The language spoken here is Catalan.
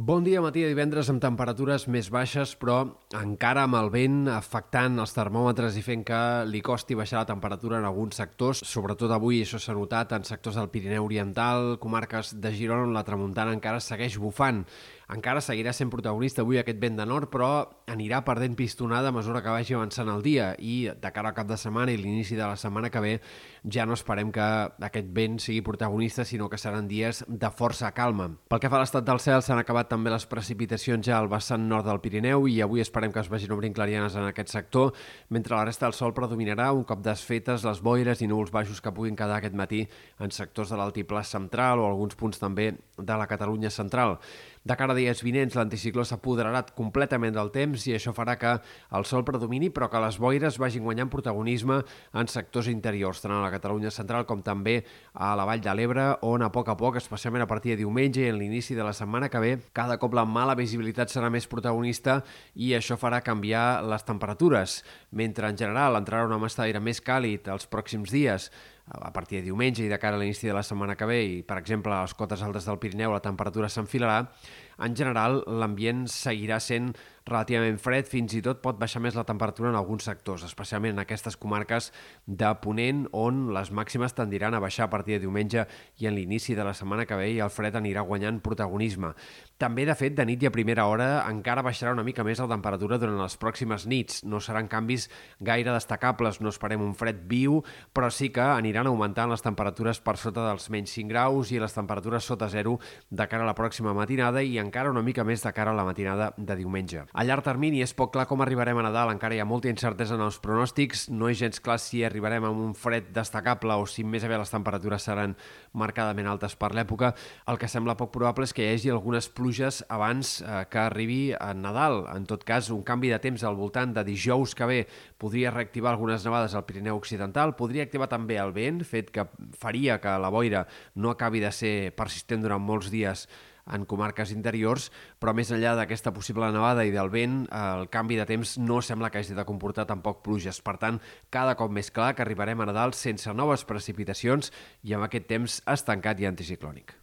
Bon dia, matí de divendres amb temperatures més baixes, però encara amb el vent afectant els termòmetres i fent que li costi baixar la temperatura en alguns sectors. Sobretot avui això s'ha notat en sectors del Pirineu Oriental, comarques de Girona on la tramuntana encara segueix bufant. Encara seguirà sent protagonista avui aquest vent de nord, però anirà perdent pistonada a mesura que vagi avançant el dia i de cara al cap de setmana i l'inici de la setmana que ve ja no esperem que aquest vent sigui protagonista, sinó que seran dies de força calma. Pel que fa a l'estat del cel, s'han acabat també les precipitacions ja al vessant nord del Pirineu i avui esperem que es vagin obrint clarianes en aquest sector, mentre la resta del sol predominarà un cop desfetes les boires i núvols baixos que puguin quedar aquest matí en sectors de l'altiplà central o alguns punts també de la Catalunya central. De cara a dies vinents, l'anticicló s'apoderarà completament del temps i això farà que el sol predomini, però que les boires vagin guanyant protagonisme en sectors interiors, tant a la Catalunya central com també a la Vall de l'Ebre, on a poc a poc, especialment a partir de diumenge i en l'inici de la setmana que ve, cada cop la mala visibilitat serà més protagonista i això farà canviar les temperatures. Mentre en general entrarà una massa d'aire més càlid els pròxims dies, a partir de diumenge i de cara a l'inici de la setmana que ve i, per exemple, a les cotes altes del Pirineu la temperatura s'enfilarà, en general l'ambient seguirà sent relativament fred, fins i tot pot baixar més la temperatura en alguns sectors, especialment en aquestes comarques de Ponent, on les màximes tendiran a baixar a partir de diumenge i en l'inici de la setmana que ve i el fred anirà guanyant protagonisme. També, de fet, de nit i a primera hora encara baixarà una mica més la temperatura durant les pròximes nits. No seran canvis gaire destacables, no esperem un fred viu, però sí que aniran augmentant les temperatures per sota dels menys 5 graus i les temperatures sota zero de cara a la pròxima matinada i encara una mica més de cara a la matinada de diumenge. A llarg termini és poc clar com arribarem a Nadal, encara hi ha molta incertesa en els pronòstics, no és gens clar si arribarem amb un fred destacable o si més aviat les temperatures seran marcadament altes per l'època. El que sembla poc probable és que hi hagi algunes pluges abans eh, que arribi a Nadal. En tot cas, un canvi de temps al voltant de dijous que ve podria reactivar algunes nevades al Pirineu Occidental, podria activar també el vent, fet que faria que la boira no acabi de ser persistent durant molts dies en comarques interiors, però més enllà d'aquesta possible nevada i del vent, el canvi de temps no sembla que hagi de comportar tampoc pluges. Per tant, cada cop més clar que arribarem a Nadal sense noves precipitacions i amb aquest temps estancat i anticiclònic.